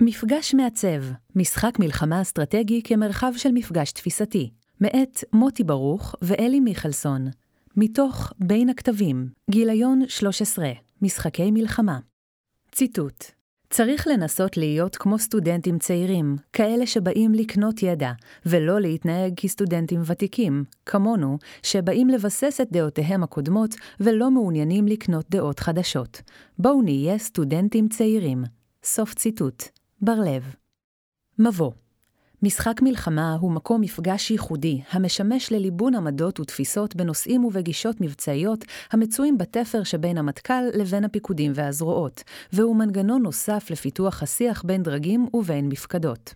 מפגש מעצב, משחק מלחמה אסטרטגי כמרחב של מפגש תפיסתי, מאת מוטי ברוך ואלי מיכלסון, מתוך בין הכתבים, גיליון 13, משחקי מלחמה. ציטוט צריך לנסות להיות כמו סטודנטים צעירים, כאלה שבאים לקנות ידע, ולא להתנהג כסטודנטים ותיקים, כמונו, שבאים לבסס את דעותיהם הקודמות ולא מעוניינים לקנות דעות חדשות. בואו נהיה סטודנטים צעירים. סוף ציטוט. בר-לב. מבוא משחק מלחמה הוא מקום מפגש ייחודי, המשמש לליבון עמדות ותפיסות בנושאים ובגישות מבצעיות המצויים בתפר שבין המטכ"ל לבין הפיקודים והזרועות, והוא מנגנון נוסף לפיתוח השיח בין דרגים ובין מפקדות.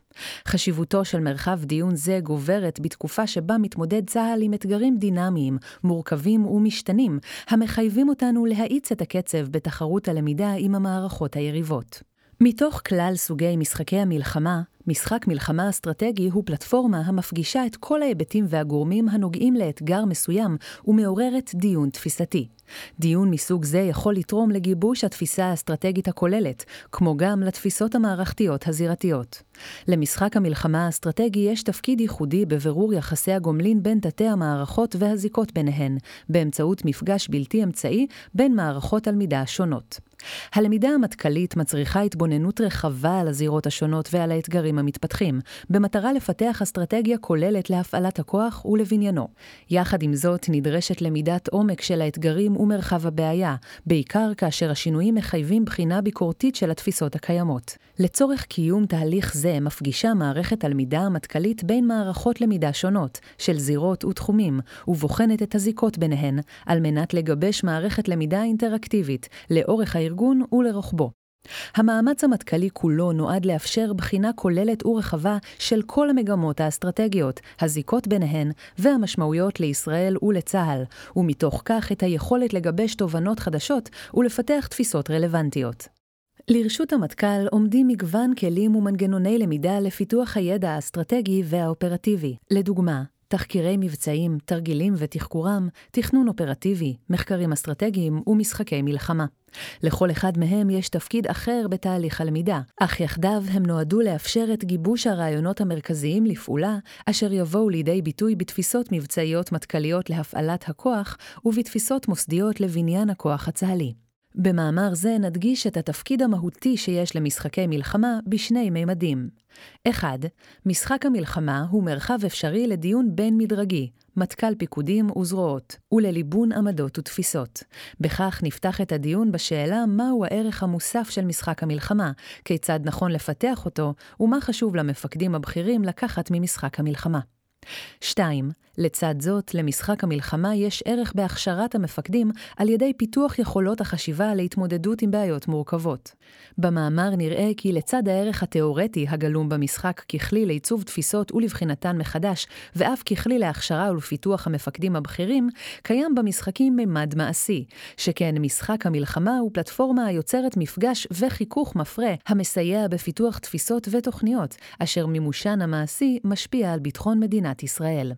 חשיבותו של מרחב דיון זה גוברת בתקופה שבה מתמודד צה"ל עם אתגרים דינמיים, מורכבים ומשתנים, המחייבים אותנו להאיץ את הקצב בתחרות הלמידה עם המערכות היריבות. מתוך כלל סוגי משחקי המלחמה, משחק מלחמה אסטרטגי הוא פלטפורמה המפגישה את כל ההיבטים והגורמים הנוגעים לאתגר מסוים ומעוררת דיון תפיסתי. דיון מסוג זה יכול לתרום לגיבוש התפיסה האסטרטגית הכוללת, כמו גם לתפיסות המערכתיות הזירתיות. למשחק המלחמה האסטרטגי יש תפקיד ייחודי בבירור יחסי הגומלין בין תתי המערכות והזיקות ביניהן, באמצעות מפגש בלתי אמצעי בין מערכות תלמידה שונות. הלמידה המטכ"לית מצריכה התבוננות רחבה על הזירות השונות ועל האתגרים המתפתחים, במטרה לפתח אסטרטגיה כוללת להפעלת הכוח ולבניינו. יחד עם זאת, נדרשת למידת עומק של האתגרים ומרחב הבעיה, בעיקר כאשר השינויים מחייבים בחינה ביקורתית של התפיסות הקיימות. לצורך קיום תהליך זה מפגישה מערכת הלמידה המטכ"לית בין מערכות למידה שונות, של זירות ותחומים, ובוחנת את הזיקות ביניהן, על מנת לגבש מערכת למידה אינטראקטיבית, לאורך הארגון ולרוחבו. המאמץ המטכ"לי כולו נועד לאפשר בחינה כוללת ורחבה של כל המגמות האסטרטגיות, הזיקות ביניהן והמשמעויות לישראל ולצה"ל, ומתוך כך את היכולת לגבש תובנות חדשות ולפתח תפיסות רלוונטיות. לרשות המטכ"ל עומדים מגוון כלים ומנגנוני למידה לפיתוח הידע האסטרטגי והאופרטיבי. לדוגמה, תחקירי מבצעים, תרגילים ותחקורם, תכנון אופרטיבי, מחקרים אסטרטגיים ומשחקי מלחמה. לכל אחד מהם יש תפקיד אחר בתהליך הלמידה, אך יחדיו הם נועדו לאפשר את גיבוש הרעיונות המרכזיים לפעולה, אשר יבואו לידי ביטוי בתפיסות מבצעיות מטכ"ליות להפעלת הכוח, ובתפיסות מוסדיות לבניין הכוח הצה"לי. במאמר זה נדגיש את התפקיד המהותי שיש למשחקי מלחמה בשני מימדים. 1. משחק המלחמה הוא מרחב אפשרי לדיון בין-מדרגי, מטכ"ל פיקודים וזרועות, ולליבון עמדות ותפיסות. בכך נפתח את הדיון בשאלה מהו הערך המוסף של משחק המלחמה, כיצד נכון לפתח אותו, ומה חשוב למפקדים הבכירים לקחת ממשחק המלחמה. 2. לצד זאת, למשחק המלחמה יש ערך בהכשרת המפקדים על ידי פיתוח יכולות החשיבה להתמודדות עם בעיות מורכבות. במאמר נראה כי לצד הערך התאורטי הגלום במשחק ככלי לעיצוב תפיסות ולבחינתן מחדש, ואף ככלי להכשרה ולפיתוח המפקדים הבכירים, קיים במשחקים ממד מעשי, שכן משחק המלחמה הוא פלטפורמה היוצרת מפגש וחיכוך מפרה, המסייע בפיתוח תפיסות ותוכניות, אשר מימושן המעשי משפיע על ביטחון מדינת ישראל.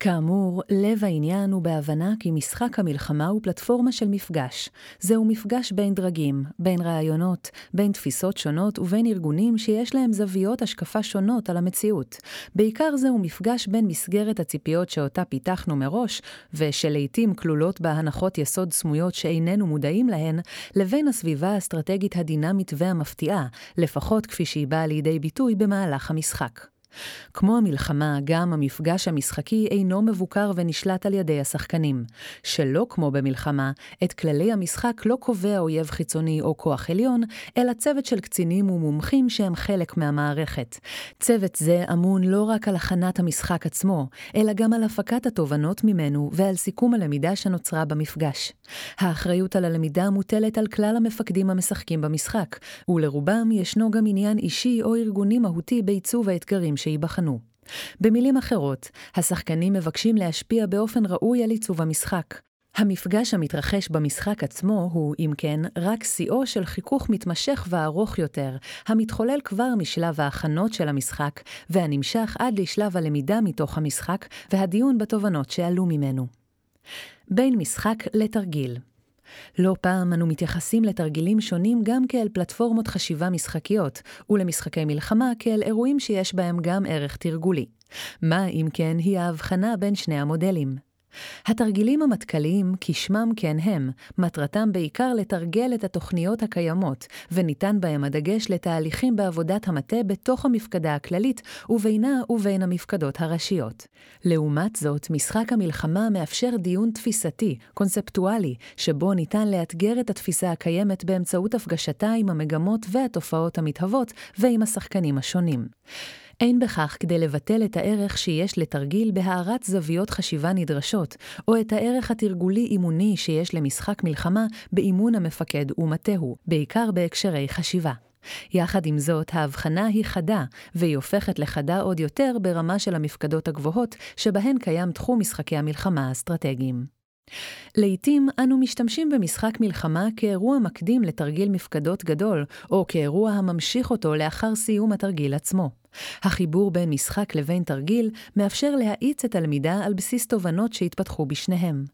כאמור, לב העניין הוא בהבנה כי משחק המלחמה הוא פלטפורמה של מפגש. זהו מפגש בין דרגים, בין רעיונות, בין תפיסות שונות ובין ארגונים שיש להם זוויות השקפה שונות על המציאות. בעיקר זהו מפגש בין מסגרת הציפיות שאותה פיתחנו מראש, ושלעיתים כלולות בה הנחות יסוד סמויות שאיננו מודעים להן, לבין הסביבה האסטרטגית הדינמית והמפתיעה, לפחות כפי שהיא באה לידי ביטוי במהלך המשחק. כמו המלחמה, גם המפגש המשחקי אינו מבוקר ונשלט על ידי השחקנים. שלא כמו במלחמה, את כללי המשחק לא קובע אויב חיצוני או כוח עליון, אלא צוות של קצינים ומומחים שהם חלק מהמערכת. צוות זה אמון לא רק על הכנת המשחק עצמו, אלא גם על הפקת התובנות ממנו ועל סיכום הלמידה שנוצרה במפגש. האחריות על הלמידה מוטלת על כלל המפקדים המשחקים במשחק, ולרובם ישנו גם עניין אישי או ארגוני מהותי בעיצוב האתגרים שייבחנו. במילים אחרות, השחקנים מבקשים להשפיע באופן ראוי על עיצוב המשחק. המפגש המתרחש במשחק עצמו הוא, אם כן, רק שיאו של חיכוך מתמשך וארוך יותר, המתחולל כבר משלב ההכנות של המשחק, והנמשך עד לשלב הלמידה מתוך המשחק והדיון בתובנות שעלו ממנו. בין משחק לתרגיל לא פעם אנו מתייחסים לתרגילים שונים גם כאל פלטפורמות חשיבה משחקיות, ולמשחקי מלחמה כאל אירועים שיש בהם גם ערך תרגולי. מה, אם כן, היא ההבחנה בין שני המודלים? התרגילים המטכ"ליים, כשמם כן הם, מטרתם בעיקר לתרגל את התוכניות הקיימות, וניתן בהם הדגש לתהליכים בעבודת המטה בתוך המפקדה הכללית, ובינה ובין המפקדות הראשיות. לעומת זאת, משחק המלחמה מאפשר דיון תפיסתי, קונספטואלי, שבו ניתן לאתגר את התפיסה הקיימת באמצעות הפגשתה עם המגמות והתופעות המתהוות, ועם השחקנים השונים. אין בכך כדי לבטל את הערך שיש לתרגיל בהארת זוויות חשיבה נדרשות, או את הערך התרגולי-אימוני שיש למשחק מלחמה באימון המפקד ומטהו, בעיקר בהקשרי חשיבה. יחד עם זאת, ההבחנה היא חדה, והיא הופכת לחדה עוד יותר ברמה של המפקדות הגבוהות, שבהן קיים תחום משחקי המלחמה האסטרטגיים. לעתים אנו משתמשים במשחק מלחמה כאירוע מקדים לתרגיל מפקדות גדול, או כאירוע הממשיך אותו לאחר סיום התרגיל עצמו. החיבור בין משחק לבין תרגיל מאפשר להאיץ את הלמידה על בסיס תובנות שהתפתחו בשניהם.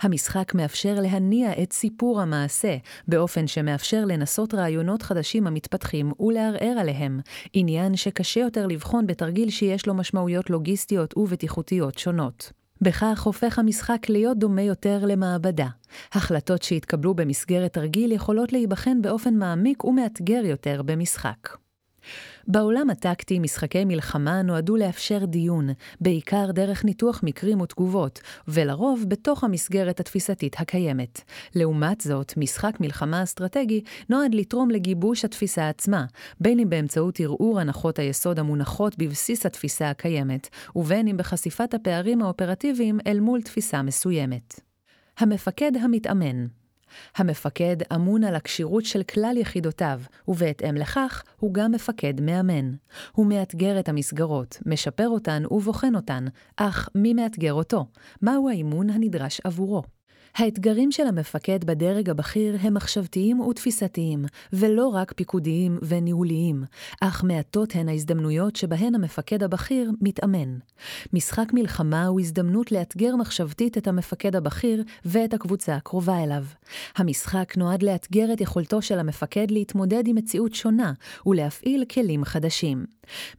המשחק מאפשר להניע את סיפור המעשה, באופן שמאפשר לנסות רעיונות חדשים המתפתחים ולערער עליהם, עניין שקשה יותר לבחון בתרגיל שיש לו משמעויות לוגיסטיות ובטיחותיות שונות. בכך הופך המשחק להיות דומה יותר למעבדה. החלטות שהתקבלו במסגרת תרגיל יכולות להיבחן באופן מעמיק ומאתגר יותר במשחק. בעולם הטקטי, משחקי מלחמה נועדו לאפשר דיון, בעיקר דרך ניתוח מקרים ותגובות, ולרוב בתוך המסגרת התפיסתית הקיימת. לעומת זאת, משחק מלחמה אסטרטגי נועד לתרום לגיבוש התפיסה עצמה, בין אם באמצעות ערעור הנחות היסוד המונחות בבסיס התפיסה הקיימת, ובין אם בחשיפת הפערים האופרטיביים אל מול תפיסה מסוימת. המפקד המתאמן המפקד אמון על הכשירות של כלל יחידותיו, ובהתאם לכך, הוא גם מפקד מאמן. הוא מאתגר את המסגרות, משפר אותן ובוחן אותן, אך מי מאתגר אותו? מהו האימון הנדרש עבורו? האתגרים של המפקד בדרג הבכיר הם מחשבתיים ותפיסתיים, ולא רק פיקודיים וניהוליים, אך מעטות הן ההזדמנויות שבהן המפקד הבכיר מתאמן. משחק מלחמה הוא הזדמנות לאתגר מחשבתית את המפקד הבכיר ואת הקבוצה הקרובה אליו. המשחק נועד לאתגר את יכולתו של המפקד להתמודד עם מציאות שונה ולהפעיל כלים חדשים.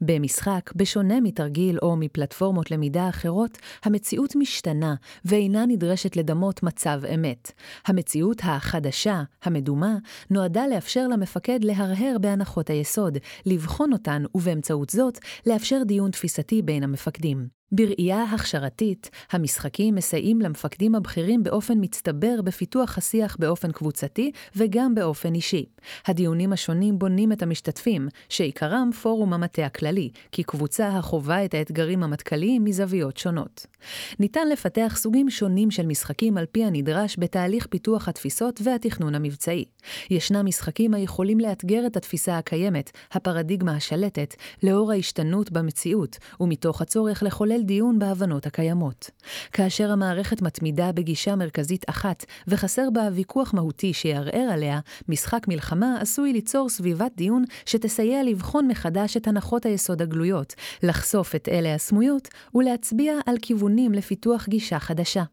במשחק, בשונה מתרגיל או מפלטפורמות למידה אחרות, המציאות משתנה ואינה נדרשת לדמות מצב אמת. המציאות החדשה, המדומה, נועדה לאפשר למפקד להרהר בהנחות היסוד, לבחון אותן ובאמצעות זאת לאפשר דיון תפיסתי בין המפקדים. בראייה הכשרתית, המשחקים מסייעים למפקדים הבכירים באופן מצטבר בפיתוח השיח באופן קבוצתי וגם באופן אישי. הדיונים השונים בונים את המשתתפים, שעיקרם פורום המטה הכללי, כי קבוצה החווה את האתגרים המטכ"ליים מזוויות שונות. ניתן לפתח סוגים שונים של משחקים על פי הנדרש בתהליך פיתוח התפיסות והתכנון המבצעי. ישנם משחקים היכולים לאתגר את התפיסה הקיימת, הפרדיגמה השלטת, לאור ההשתנות במציאות, ומתוך הצורך לחולל דיון בהבנות הקיימות. כאשר המערכת מתמידה בגישה מרכזית אחת, וחסר בה ויכוח מהותי שיערער עליה, משחק מלחמה עשוי ליצור סביבת דיון שתסייע לבחון מחדש את הנחות היסוד הגלויות, לחשוף את אלה הסמויות, ולהצביע על כיוונים לפיתוח גישה חדשה.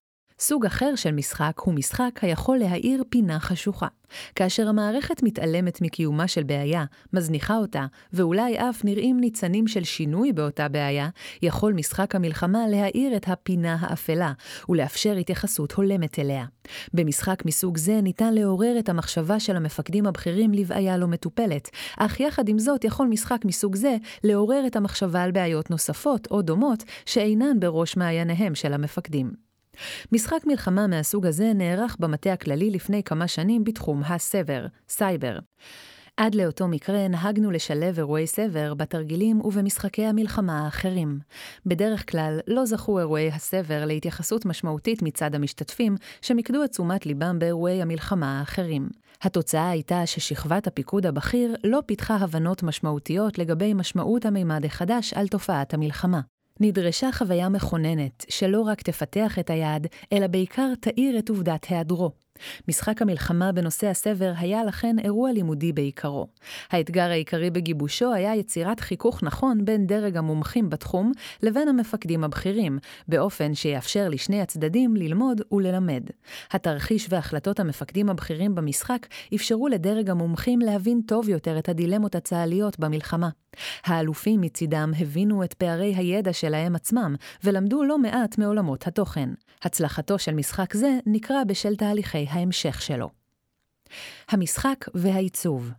סוג אחר של משחק הוא משחק היכול להאיר פינה חשוכה. כאשר המערכת מתעלמת מקיומה של בעיה, מזניחה אותה, ואולי אף נראים ניצנים של שינוי באותה בעיה, יכול משחק המלחמה להאיר את הפינה האפלה, ולאפשר התייחסות הולמת אליה. במשחק מסוג זה ניתן לעורר את המחשבה של המפקדים הבכירים לבעיה לא מטופלת, אך יחד עם זאת יכול משחק מסוג זה לעורר את המחשבה על בעיות נוספות או דומות שאינן בראש מעייניהם של המפקדים. משחק מלחמה מהסוג הזה נערך במטה הכללי לפני כמה שנים בתחום הסבר, סייבר. עד לאותו מקרה נהגנו לשלב אירועי סבר בתרגילים ובמשחקי המלחמה האחרים. בדרך כלל לא זכו אירועי הסבר להתייחסות משמעותית מצד המשתתפים, שמיקדו את תשומת ליבם באירועי המלחמה האחרים. התוצאה הייתה ששכבת הפיקוד הבכיר לא פיתחה הבנות משמעותיות לגבי משמעות המימד החדש על תופעת המלחמה. נדרשה חוויה מכוננת, שלא רק תפתח את היעד, אלא בעיקר תאיר את עובדת היעדרו. משחק המלחמה בנושא הסבר היה לכן אירוע לימודי בעיקרו. האתגר העיקרי בגיבושו היה יצירת חיכוך נכון בין דרג המומחים בתחום לבין המפקדים הבכירים, באופן שיאפשר לשני הצדדים ללמוד וללמד. התרחיש והחלטות המפקדים הבכירים במשחק אפשרו לדרג המומחים להבין טוב יותר את הדילמות הצה"ליות במלחמה. האלופים מצידם הבינו את פערי הידע שלהם עצמם, ולמדו לא מעט מעולמות התוכן. הצלחתו של משחק זה נקרא בשל תהליכי ההמשך שלו. המשחק והעיצוב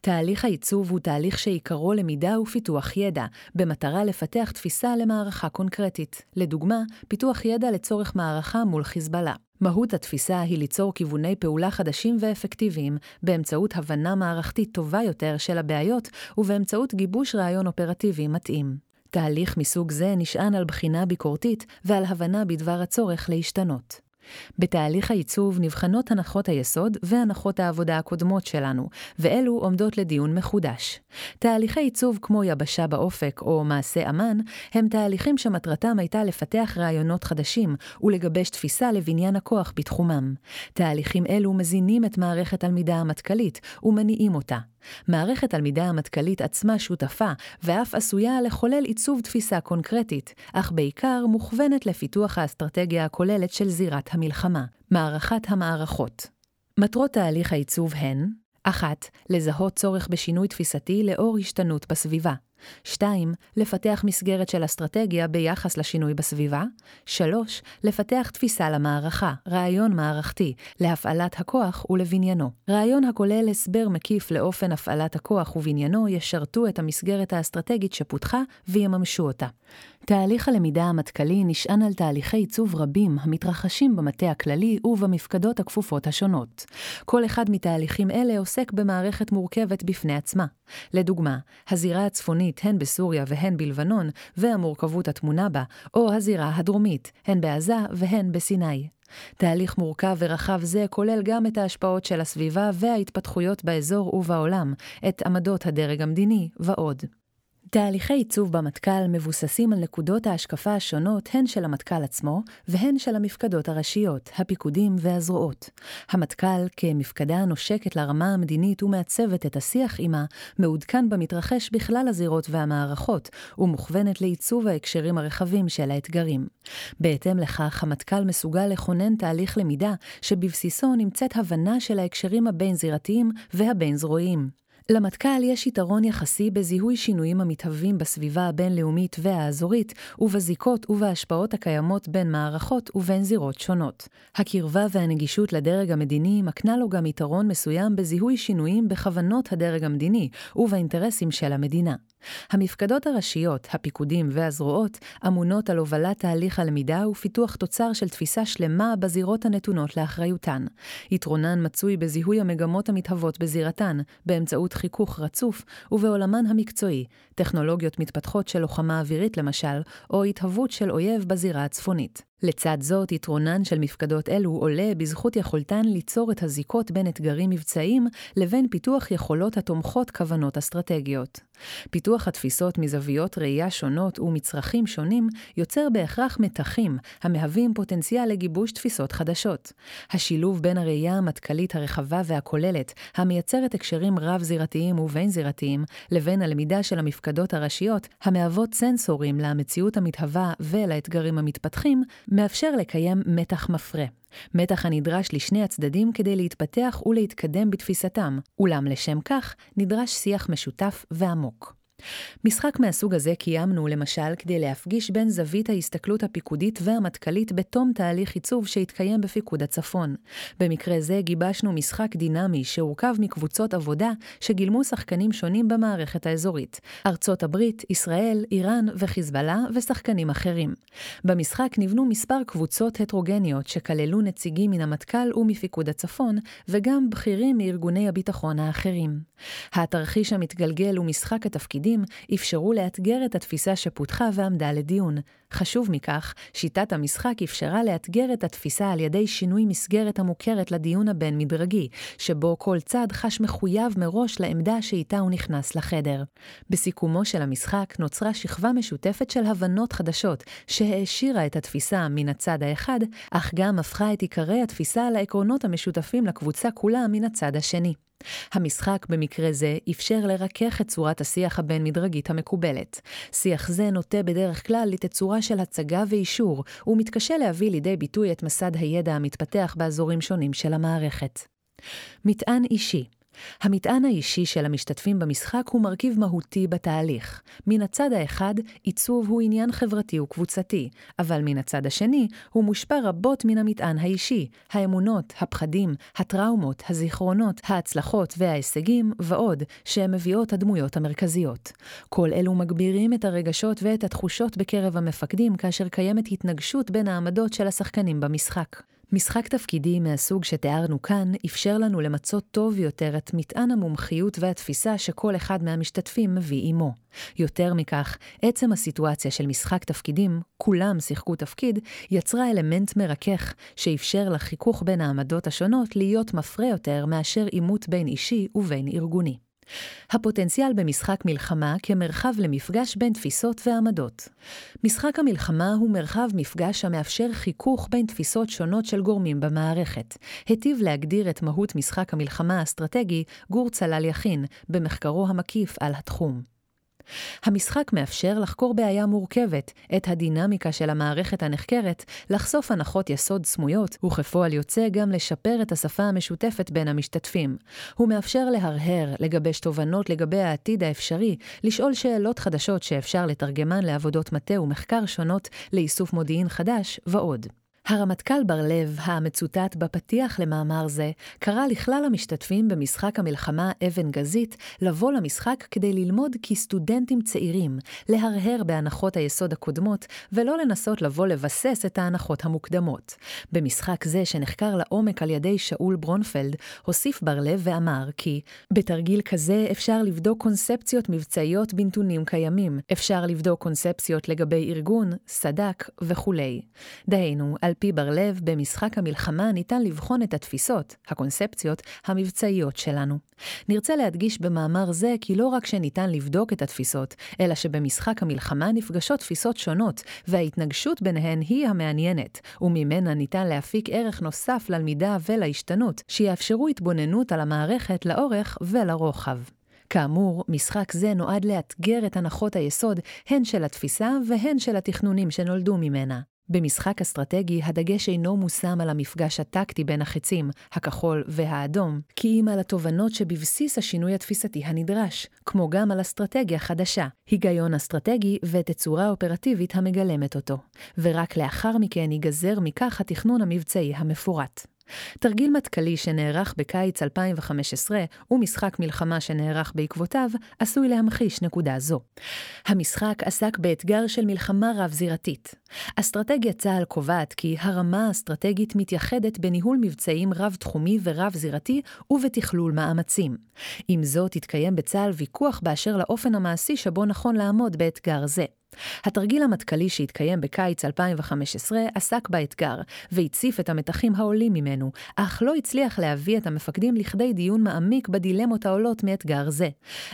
תהליך העיצוב הוא תהליך שעיקרו למידה ופיתוח ידע, במטרה לפתח תפיסה למערכה קונקרטית. לדוגמה, פיתוח ידע לצורך מערכה מול חיזבאללה. מהות התפיסה היא ליצור כיווני פעולה חדשים ואפקטיביים, באמצעות הבנה מערכתית טובה יותר של הבעיות, ובאמצעות גיבוש רעיון אופרטיבי מתאים. תהליך מסוג זה נשען על בחינה ביקורתית ועל הבנה בדבר הצורך להשתנות. בתהליך העיצוב נבחנות הנחות היסוד והנחות העבודה הקודמות שלנו, ואלו עומדות לדיון מחודש. תהליכי עיצוב כמו יבשה באופק או מעשה אמן, הם תהליכים שמטרתם הייתה לפתח רעיונות חדשים ולגבש תפיסה לבניין הכוח בתחומם. תהליכים אלו מזינים את מערכת הלמידה המטכ"לית ומניעים אותה. מערכת תלמידי המטכ"לית עצמה שותפה, ואף עשויה לחולל עיצוב תפיסה קונקרטית, אך בעיקר מוכוונת לפיתוח האסטרטגיה הכוללת של זירת המלחמה, מערכת המערכות. מטרות תהליך העיצוב הן 1. לזהות צורך בשינוי תפיסתי לאור השתנות בסביבה. 2. לפתח מסגרת של אסטרטגיה ביחס לשינוי בסביבה. 3. לפתח תפיסה למערכה, רעיון מערכתי, להפעלת הכוח ולבניינו. רעיון הכולל הסבר מקיף לאופן הפעלת הכוח ובניינו ישרתו את המסגרת האסטרטגית שפותחה ויממשו אותה. תהליך הלמידה המטכ"לי נשען על תהליכי עיצוב רבים המתרחשים במטה הכללי ובמפקדות הכפופות השונות. כל אחד מתהליכים אלה עוסק במערכת מורכבת בפני עצמה. לדוגמה, הזירה הצפונית הן בסוריה והן בלבנון, והמורכבות הטמונה בה, או הזירה הדרומית, הן בעזה והן בסיני. תהליך מורכב ורחב זה כולל גם את ההשפעות של הסביבה וההתפתחויות באזור ובעולם, את עמדות הדרג המדיני ועוד. תהליכי עיצוב במטכ"ל מבוססים על נקודות ההשקפה השונות הן של המטכ"ל עצמו והן של המפקדות הראשיות, הפיקודים והזרועות. המטכ"ל, כמפקדה הנושקת לרמה המדינית ומעצבת את השיח עימה, מעודכן במתרחש בכלל הזירות והמערכות, ומוכוונת לעיצוב ההקשרים הרחבים של האתגרים. בהתאם לכך, המטכ"ל מסוגל לכונן תהליך למידה שבבסיסו נמצאת הבנה של ההקשרים הבין-זירתיים והבין-זרועיים. למטכ"ל יש יתרון יחסי בזיהוי שינויים המתהווים בסביבה הבינלאומית והאזורית, ובזיקות ובהשפעות הקיימות בין מערכות ובין זירות שונות. הקרבה והנגישות לדרג המדיני מקנה לו גם יתרון מסוים בזיהוי שינויים בכוונות הדרג המדיני ובאינטרסים של המדינה. המפקדות הראשיות, הפיקודים והזרועות, אמונות על הובלת תהליך הלמידה ופיתוח תוצר של תפיסה שלמה בזירות הנתונות לאחריותן. יתרונן מצוי בזיהוי המגמות המתהוות בזירתן, באמצעות חיכוך רצוף, ובעולמן המקצועי, טכנולוגיות מתפתחות של לוחמה אווירית למשל, או התהוות של אויב בזירה הצפונית. לצד זאת, יתרונן של מפקדות אלו עולה בזכות יכולתן ליצור את הזיקות בין אתגרים מבצעיים לבין פיתוח יכולות התומכות כוונות אסטרטגיות. פיתוח התפיסות מזוויות ראייה שונות ומצרכים שונים יוצר בהכרח מתחים, המהווים פוטנציאל לגיבוש תפיסות חדשות. השילוב בין הראייה המטכ"לית הרחבה והכוללת, המייצרת הקשרים רב-זירתיים ובין-זירתיים, לבין הלמידה של המפקדות הראשיות, המהוות סנסורים למציאות המתהווה ולאתגרים המתפתחים, מאפשר לקיים מתח מפרה. מתח הנדרש לשני הצדדים כדי להתפתח ולהתקדם בתפיסתם, אולם לשם כך נדרש שיח משותף ועמוק. משחק מהסוג הזה קיימנו למשל כדי להפגיש בין זווית ההסתכלות הפיקודית והמטכ"לית בתום תהליך עיצוב שהתקיים בפיקוד הצפון. במקרה זה גיבשנו משחק דינמי שהורכב מקבוצות עבודה שגילמו שחקנים שונים במערכת האזורית. ארצות הברית, ישראל, איראן וחיזבאללה ושחקנים אחרים. במשחק נבנו מספר קבוצות הטרוגניות שכללו נציגים מן המטכ"ל ומפיקוד הצפון, וגם בכירים מארגוני הביטחון האחרים. התרחיש המתגלגל הוא משחק התפקידים המפקדים אפשרו לאתגר את התפיסה שפותחה ועמדה לדיון. חשוב מכך, שיטת המשחק אפשרה לאתגר את התפיסה על ידי שינוי מסגרת המוכרת לדיון הבין-מדרגי, שבו כל צד חש מחויב מראש לעמדה שאיתה הוא נכנס לחדר. בסיכומו של המשחק נוצרה שכבה משותפת של הבנות חדשות, שהעשירה את התפיסה מן הצד האחד, אך גם הפכה את עיקרי התפיסה לעקרונות המשותפים לקבוצה כולה מן הצד השני. המשחק במקרה זה אפשר לרכך את צורת השיח הבין-מדרגית המקובלת. שיח זה נוטה בדרך כלל לתצורה של הצגה ואישור, ומתקשה להביא לידי ביטוי את מסד הידע המתפתח באזורים שונים של המערכת. מטען אישי המטען האישי של המשתתפים במשחק הוא מרכיב מהותי בתהליך. מן הצד האחד, עיצוב הוא עניין חברתי וקבוצתי, אבל מן הצד השני, הוא מושפע רבות מן המטען האישי, האמונות, הפחדים, הטראומות, הזיכרונות, ההצלחות וההישגים, ועוד, שהן מביאות הדמויות המרכזיות. כל אלו מגבירים את הרגשות ואת התחושות בקרב המפקדים כאשר קיימת התנגשות בין העמדות של השחקנים במשחק. משחק תפקידי מהסוג שתיארנו כאן אפשר לנו למצות טוב יותר את מטען המומחיות והתפיסה שכל אחד מהמשתתפים מביא עמו. יותר מכך, עצם הסיטואציה של משחק תפקידים, כולם שיחקו תפקיד, יצרה אלמנט מרכך, שאפשר לחיכוך בין העמדות השונות להיות מפרה יותר מאשר עימות בין אישי ובין ארגוני. הפוטנציאל במשחק מלחמה כמרחב למפגש בין תפיסות ועמדות. משחק המלחמה הוא מרחב מפגש המאפשר חיכוך בין תפיסות שונות של גורמים במערכת. היטיב להגדיר את מהות משחק המלחמה האסטרטגי גור צלל יכין, במחקרו המקיף על התחום. המשחק מאפשר לחקור בעיה מורכבת, את הדינמיקה של המערכת הנחקרת, לחשוף הנחות יסוד סמויות, וכפועל יוצא גם לשפר את השפה המשותפת בין המשתתפים. הוא מאפשר להרהר, לגבש תובנות לגבי העתיד האפשרי, לשאול שאלות חדשות שאפשר לתרגמן לעבודות מטה ומחקר שונות, לאיסוף מודיעין חדש, ועוד. הרמטכ"ל בר-לב, המצוטט בפתיח למאמר זה, קרא לכלל המשתתפים במשחק המלחמה אבן גזית לבוא למשחק כדי ללמוד כסטודנטים צעירים, להרהר בהנחות היסוד הקודמות, ולא לנסות לבוא לבסס את ההנחות המוקדמות. במשחק זה, שנחקר לעומק על ידי שאול ברונפלד, הוסיף בר-לב ואמר כי בתרגיל כזה אפשר לבדוק קונספציות מבצעיות בנתונים קיימים, אפשר לבדוק קונספציות לגבי ארגון, סד"כ וכולי. דהיינו, על פי בר-לב, במשחק המלחמה ניתן לבחון את התפיסות, הקונספציות, המבצעיות שלנו. נרצה להדגיש במאמר זה כי לא רק שניתן לבדוק את התפיסות, אלא שבמשחק המלחמה נפגשות תפיסות שונות, וההתנגשות ביניהן היא המעניינת, וממנה ניתן להפיק ערך נוסף ללמידה ולהשתנות, שיאפשרו התבוננות על המערכת לאורך ולרוחב. כאמור, משחק זה נועד לאתגר את הנחות היסוד הן של התפיסה והן של התכנונים שנולדו ממנה. במשחק אסטרטגי הדגש אינו מושם על המפגש הטקטי בין החצים, הכחול והאדום, כי אם על התובנות שבבסיס השינוי התפיסתי הנדרש, כמו גם על אסטרטגיה חדשה, היגיון אסטרטגי ותצורה אופרטיבית המגלמת אותו, ורק לאחר מכן ייגזר מכך התכנון המבצעי המפורט. תרגיל מטכ"לי שנערך בקיץ 2015 ומשחק מלחמה שנערך בעקבותיו, עשוי להמחיש נקודה זו. המשחק עסק באתגר של מלחמה רב-זירתית. אסטרטגיית צה"ל קובעת כי הרמה האסטרטגית מתייחדת בניהול מבצעים רב-תחומי ורב-זירתי ובתכלול מאמצים. עם זאת, התקיים בצה"ל ויכוח באשר לאופן המעשי שבו נכון לעמוד באתגר זה. התרגיל המטכ"לי שהתקיים בקיץ 2015 עסק באתגר, והציף את המתחים העולים ממנו, אך לא הצליח להביא את המפקדים לכדי דיון מעמיק בדילמות העולות מאתגר זה.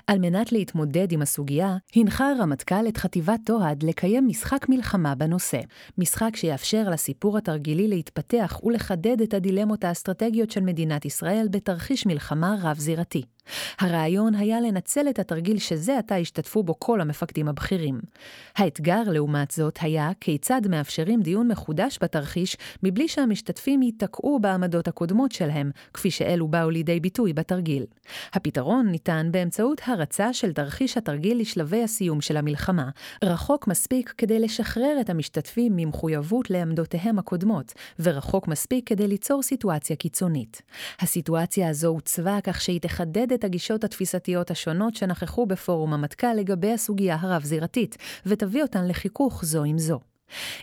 על מנת להתמודד עם הסוגיה, הנחה הרמטכ"ל את חטיבת תוהד לקיים משחק מלחמה בנושא. משחק שיאפשר לסיפור התרגילי להתפתח ולחדד את הדילמות האסטרטגיות של מדינת ישראל בתרחיש מלחמה רב-זירתי. הרעיון היה לנצל את התרגיל שזה עתה השתתפו בו כל המפקדים הבכירים. האתגר, לעומת זאת, היה כיצד מאפשרים דיון מחודש בתרחיש מבלי שהמשתתפים ייתקעו בעמדות הקודמות שלהם, כפי שאלו באו לידי ביטוי בתרגיל. הפתרון ניתן באמצעות הרצה של תרחיש התרגיל לשלבי הסיום של המלחמה, רחוק מספיק כדי לשחרר את המשתתפים ממחויבות לעמדותיהם הקודמות, ורחוק מספיק כדי ליצור סיטואציה קיצונית. הסיטואציה הזו עוצבה כך שהיא תחדד את הגישות התפיסתיות השונות שנכחו בפורום המטכ"ל לגבי הסוגיה הרב-זירתית, ותביא אותן לחיכוך זו עם זו.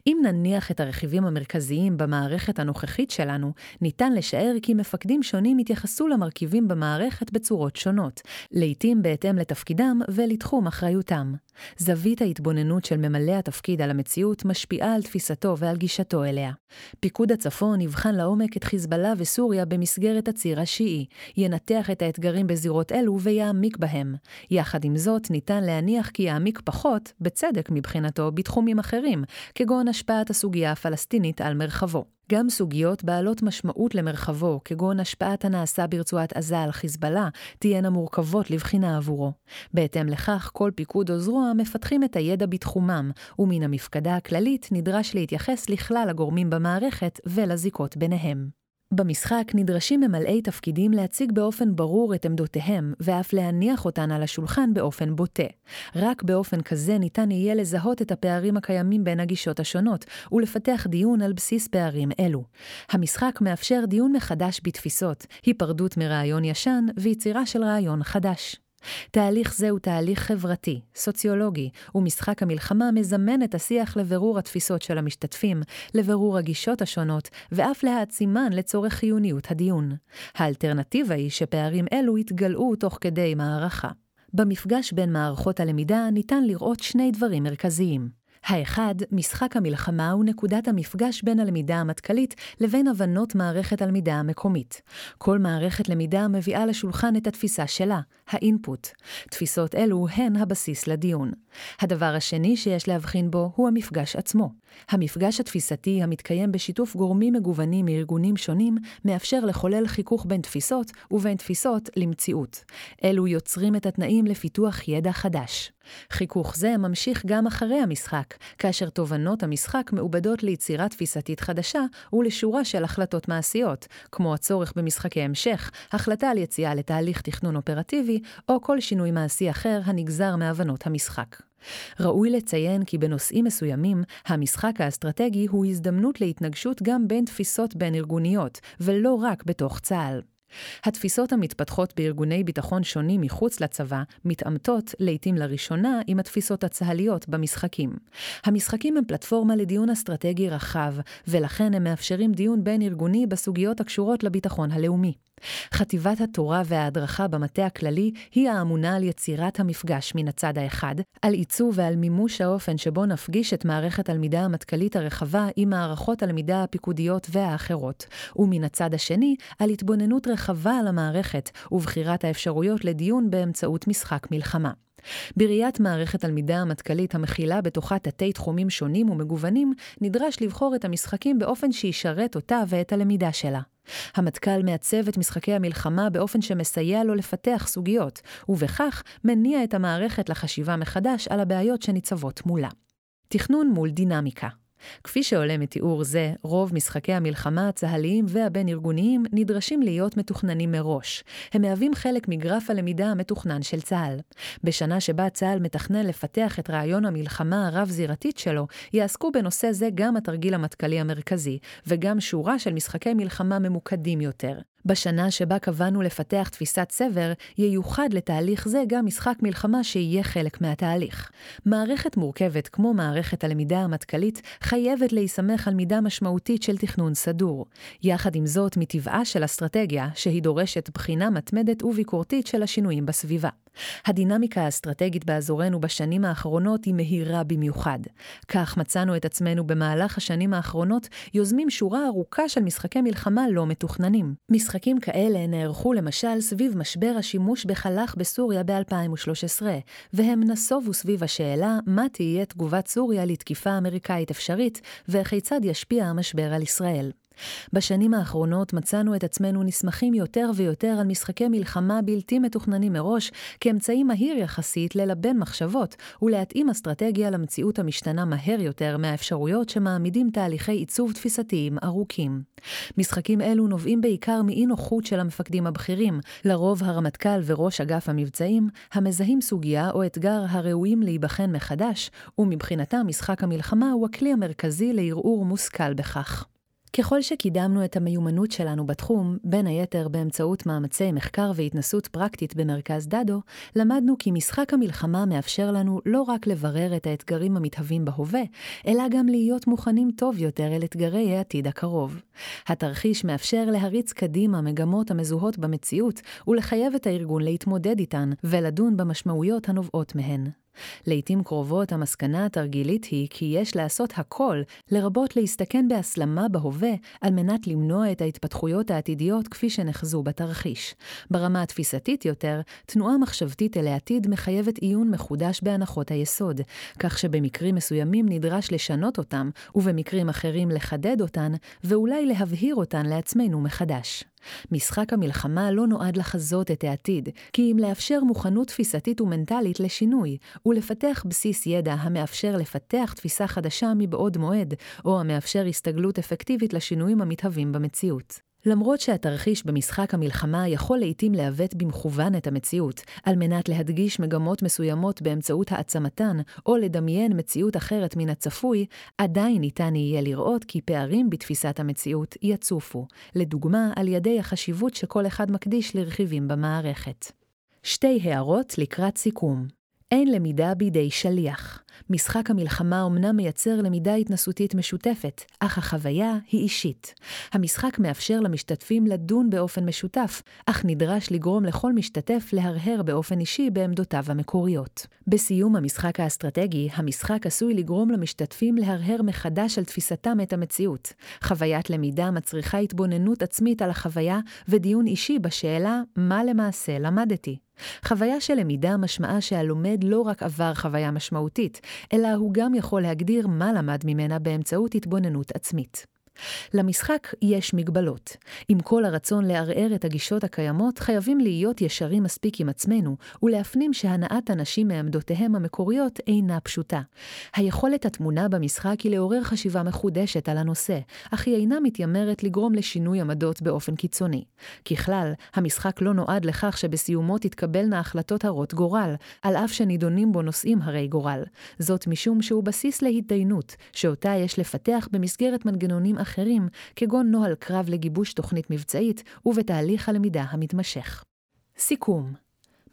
אם נניח את הרכיבים המרכזיים במערכת הנוכחית שלנו, ניתן לשער כי מפקדים שונים יתייחסו למרכיבים במערכת בצורות שונות, לעתים בהתאם לתפקידם ולתחום אחריותם. זווית ההתבוננות של ממלא התפקיד על המציאות משפיעה על תפיסתו ועל גישתו אליה. פיקוד הצפון יבחן לעומק את חיזבאללה וסוריה במסגרת הציר השיעי, ינתח את האתגרים בזירות אלו ויעמיק בהם. יחד עם זאת, ניתן להניח כי יעמיק פחות, בצדק מבחינתו, בתחומים אחרים, כגון השפעת הסוגיה הפלסטינית על מרחבו. גם סוגיות בעלות משמעות למרחבו, כגון השפעת הנעשה ברצועת עזה על חיזבאללה, תהיינה מורכבות לבחינה עבורו. בהתאם לכך, כל פיקוד או זרוע מפתחים את הידע בתחומם, ומן המפקדה הכללית נדרש להתייחס לכלל הגורמים במערכת ולזיקות ביניהם. במשחק נדרשים ממלאי תפקידים להציג באופן ברור את עמדותיהם, ואף להניח אותן על השולחן באופן בוטה. רק באופן כזה ניתן יהיה לזהות את הפערים הקיימים בין הגישות השונות, ולפתח דיון על בסיס פערים אלו. המשחק מאפשר דיון מחדש בתפיסות, היפרדות מרעיון ישן ויצירה של רעיון חדש. תהליך זה הוא תהליך חברתי, סוציולוגי, ומשחק המלחמה מזמן את השיח לבירור התפיסות של המשתתפים, לבירור הגישות השונות, ואף להעצימן לצורך חיוניות הדיון. האלטרנטיבה היא שפערים אלו יתגלעו תוך כדי מערכה. במפגש בין מערכות הלמידה ניתן לראות שני דברים מרכזיים. האחד, משחק המלחמה הוא נקודת המפגש בין הלמידה המטכ"לית לבין הבנות מערכת הלמידה המקומית. כל מערכת למידה מביאה לשולחן את התפיסה שלה, האינפוט. תפיסות אלו הן הבסיס לדיון. הדבר השני שיש להבחין בו הוא המפגש עצמו. המפגש התפיסתי המתקיים בשיתוף גורמים מגוונים מארגונים שונים, מאפשר לחולל חיכוך בין תפיסות ובין תפיסות למציאות. אלו יוצרים את התנאים לפיתוח ידע חדש. חיכוך זה ממשיך גם אחרי המשחק, כאשר תובנות המשחק מעובדות ליצירה תפיסתית חדשה ולשורה של החלטות מעשיות, כמו הצורך במשחקי המשך, החלטה על יציאה לתהליך תכנון אופרטיבי, או כל שינוי מעשי אחר הנגזר מהבנות המשחק. ראוי לציין כי בנושאים מסוימים, המשחק האסטרטגי הוא הזדמנות להתנגשות גם בין תפיסות בין-ארגוניות, ולא רק בתוך צה"ל. התפיסות המתפתחות בארגוני ביטחון שונים מחוץ לצבא מתעמתות, לעתים לראשונה, עם התפיסות הצה"ליות במשחקים. המשחקים הם פלטפורמה לדיון אסטרטגי רחב, ולכן הם מאפשרים דיון בין-ארגוני בסוגיות הקשורות לביטחון הלאומי. חטיבת התורה וההדרכה במטה הכללי היא האמונה על יצירת המפגש מן הצד האחד, על עיצוב ועל מימוש האופן שבו נפגיש את מערכת הלמידה המטכ"לית הרחבה עם מערכות הלמידה הפיקודיות והאחרות, ומן הצד השני, על התבוננות רחבה על המערכת ובחירת האפשרויות לדיון באמצעות משחק מלחמה. בראיית מערכת הלמידה המטכ"לית המכילה בתוכה תתי תחומים שונים ומגוונים, נדרש לבחור את המשחקים באופן שישרת אותה ואת הלמידה שלה. המטכ"ל מעצב את משחקי המלחמה באופן שמסייע לו לפתח סוגיות, ובכך מניע את המערכת לחשיבה מחדש על הבעיות שניצבות מולה. תכנון מול דינמיקה כפי שעולה מתיאור זה, רוב משחקי המלחמה הצה"ליים והבין-ארגוניים נדרשים להיות מתוכננים מראש. הם מהווים חלק מגרף הלמידה המתוכנן של צה"ל. בשנה שבה צה"ל מתכנן לפתח את רעיון המלחמה הרב-זירתית שלו, יעסקו בנושא זה גם התרגיל המטכ"לי המרכזי, וגם שורה של משחקי מלחמה ממוקדים יותר. בשנה שבה קבענו לפתח תפיסת סבר, ייוחד לתהליך זה גם משחק מלחמה שיהיה חלק מהתהליך. מערכת מורכבת כמו מערכת הלמידה המטכ"לית חייבת להיסמך על מידה משמעותית של תכנון סדור. יחד עם זאת, מטבעה של אסטרטגיה, שהיא דורשת בחינה מתמדת וביקורתית של השינויים בסביבה. הדינמיקה האסטרטגית באזורנו בשנים האחרונות היא מהירה במיוחד. כך מצאנו את עצמנו במהלך השנים האחרונות יוזמים שורה ארוכה של משחקי מלחמה לא מתוכננים. משחקים כאלה נערכו למשל סביב משבר השימוש בחל"כ בסוריה ב-2013, והם נסובו סביב השאלה מה תהיה תגובת סוריה לתקיפה אמריקאית אפשרית, וכיצד ישפיע המשבר על ישראל. בשנים האחרונות מצאנו את עצמנו נסמכים יותר ויותר על משחקי מלחמה בלתי מתוכננים מראש, כאמצעי מהיר יחסית ללבן מחשבות ולהתאים אסטרטגיה למציאות המשתנה מהר יותר מהאפשרויות שמעמידים תהליכי עיצוב תפיסתיים ארוכים. משחקים אלו נובעים בעיקר מאי נוחות של המפקדים הבכירים, לרוב הרמטכ"ל וראש אגף המבצעים, המזהים סוגיה או אתגר הראויים להיבחן מחדש, ומבחינתם משחק המלחמה הוא הכלי המרכזי לערעור מושכל בכך. ככל שקידמנו את המיומנות שלנו בתחום, בין היתר באמצעות מאמצי מחקר והתנסות פרקטית במרכז דדו, למדנו כי משחק המלחמה מאפשר לנו לא רק לברר את האתגרים המתהווים בהווה, אלא גם להיות מוכנים טוב יותר אל אתגרי העתיד הקרוב. התרחיש מאפשר להריץ קדימה מגמות המזוהות במציאות ולחייב את הארגון להתמודד איתן ולדון במשמעויות הנובעות מהן. לעתים קרובות המסקנה התרגילית היא כי יש לעשות הכל, לרבות להסתכן בהסלמה בהווה, על מנת למנוע את ההתפתחויות העתידיות כפי שנחזו בתרחיש. ברמה התפיסתית יותר, תנועה מחשבתית אל העתיד מחייבת עיון מחודש בהנחות היסוד, כך שבמקרים מסוימים נדרש לשנות אותם, ובמקרים אחרים לחדד אותן, ואולי להבהיר אותן לעצמנו מחדש. משחק המלחמה לא נועד לחזות את העתיד, כי אם לאפשר מוכנות תפיסתית ומנטלית לשינוי, ולפתח בסיס ידע המאפשר לפתח תפיסה חדשה מבעוד מועד, או המאפשר הסתגלות אפקטיבית לשינויים המתהווים במציאות. למרות שהתרחיש במשחק המלחמה יכול לעתים לעוות במכוון את המציאות, על מנת להדגיש מגמות מסוימות באמצעות העצמתן, או לדמיין מציאות אחרת מן הצפוי, עדיין ניתן יהיה לראות כי פערים בתפיסת המציאות יצופו, לדוגמה על ידי החשיבות שכל אחד מקדיש לרכיבים במערכת. שתי הערות לקראת סיכום. אין למידה בידי שליח. משחק המלחמה אומנם מייצר למידה התנסותית משותפת, אך החוויה היא אישית. המשחק מאפשר למשתתפים לדון באופן משותף, אך נדרש לגרום לכל משתתף להרהר באופן אישי בעמדותיו המקוריות. בסיום המשחק האסטרטגי, המשחק עשוי לגרום למשתתפים להרהר מחדש על תפיסתם את המציאות. חוויית למידה מצריכה התבוננות עצמית על החוויה ודיון אישי בשאלה מה למעשה למדתי. חוויה של למידה משמעה שהלומד לא רק עבר חוויה משמעותית, אלא הוא גם יכול להגדיר מה למד ממנה באמצעות התבוננות עצמית. למשחק יש מגבלות. עם כל הרצון לערער את הגישות הקיימות, חייבים להיות ישרים מספיק עם עצמנו, ולהפנים שהנעת אנשים מעמדותיהם המקוריות אינה פשוטה. היכולת התמונה במשחק היא לעורר חשיבה מחודשת על הנושא, אך היא אינה מתיימרת לגרום לשינוי עמדות באופן קיצוני. ככלל, המשחק לא נועד לכך שבסיומו תתקבלנה החלטות הרות גורל, על אף שנידונים בו נושאים הרי גורל. זאת משום שהוא בסיס להתדיינות, שאותה יש לפתח במסגרת מנגנונים אחרים, כגון נוהל קרב לגיבוש תוכנית מבצעית ובתהליך הלמידה המתמשך. סיכום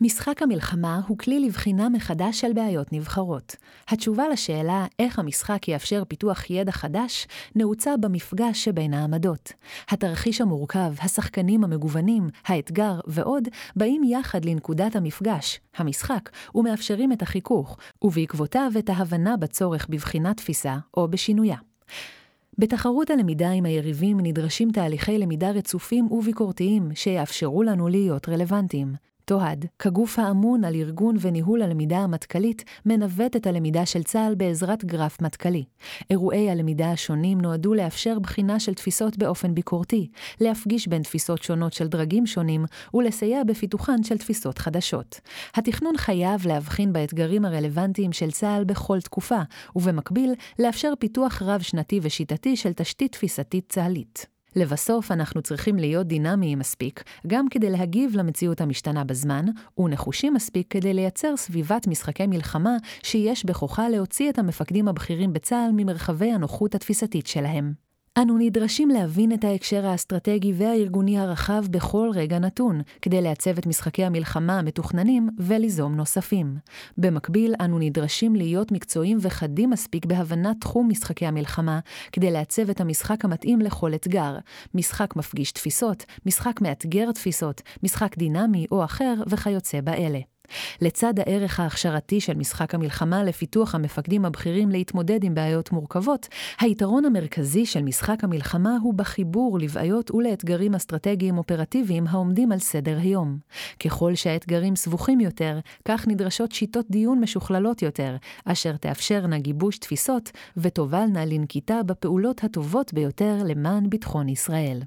משחק המלחמה הוא כלי לבחינה מחדש של בעיות נבחרות. התשובה לשאלה איך המשחק יאפשר פיתוח ידע חדש נעוצה במפגש שבין העמדות. התרחיש המורכב, השחקנים המגוונים, האתגר ועוד באים יחד לנקודת המפגש, המשחק, ומאפשרים את החיכוך, ובעקבותיו את ההבנה בצורך בבחינת תפיסה או בשינויה. בתחרות הלמידה עם היריבים נדרשים תהליכי למידה רצופים וביקורתיים שיאפשרו לנו להיות רלוונטיים. תוהד, כגוף האמון על ארגון וניהול הלמידה המטכ"לית, מנווט את הלמידה של צה"ל בעזרת גרף מטכ"לי. אירועי הלמידה השונים נועדו לאפשר בחינה של תפיסות באופן ביקורתי, להפגיש בין תפיסות שונות של דרגים שונים, ולסייע בפיתוחן של תפיסות חדשות. התכנון חייב להבחין באתגרים הרלוונטיים של צה"ל בכל תקופה, ובמקביל, לאפשר פיתוח רב-שנתי ושיטתי של תשתית תפיסתית צה"לית. לבסוף, אנחנו צריכים להיות דינמיים מספיק, גם כדי להגיב למציאות המשתנה בזמן, ונחושים מספיק כדי לייצר סביבת משחקי מלחמה שיש בכוחה להוציא את המפקדים הבכירים בצה"ל ממרחבי הנוחות התפיסתית שלהם. אנו נדרשים להבין את ההקשר האסטרטגי והארגוני הרחב בכל רגע נתון, כדי לעצב את משחקי המלחמה המתוכננים וליזום נוספים. במקביל, אנו נדרשים להיות מקצועיים וחדים מספיק בהבנת תחום משחקי המלחמה, כדי לעצב את המשחק המתאים לכל אתגר. משחק מפגיש תפיסות, משחק מאתגר תפיסות, משחק דינמי או אחר וכיוצא באלה. לצד הערך ההכשרתי של משחק המלחמה לפיתוח המפקדים הבכירים להתמודד עם בעיות מורכבות, היתרון המרכזי של משחק המלחמה הוא בחיבור לבעיות ולאתגרים אסטרטגיים אופרטיביים העומדים על סדר היום. ככל שהאתגרים סבוכים יותר, כך נדרשות שיטות דיון משוכללות יותר, אשר תאפשרנה גיבוש תפיסות ותובלנה לנקיטה בפעולות הטובות ביותר למען ביטחון ישראל.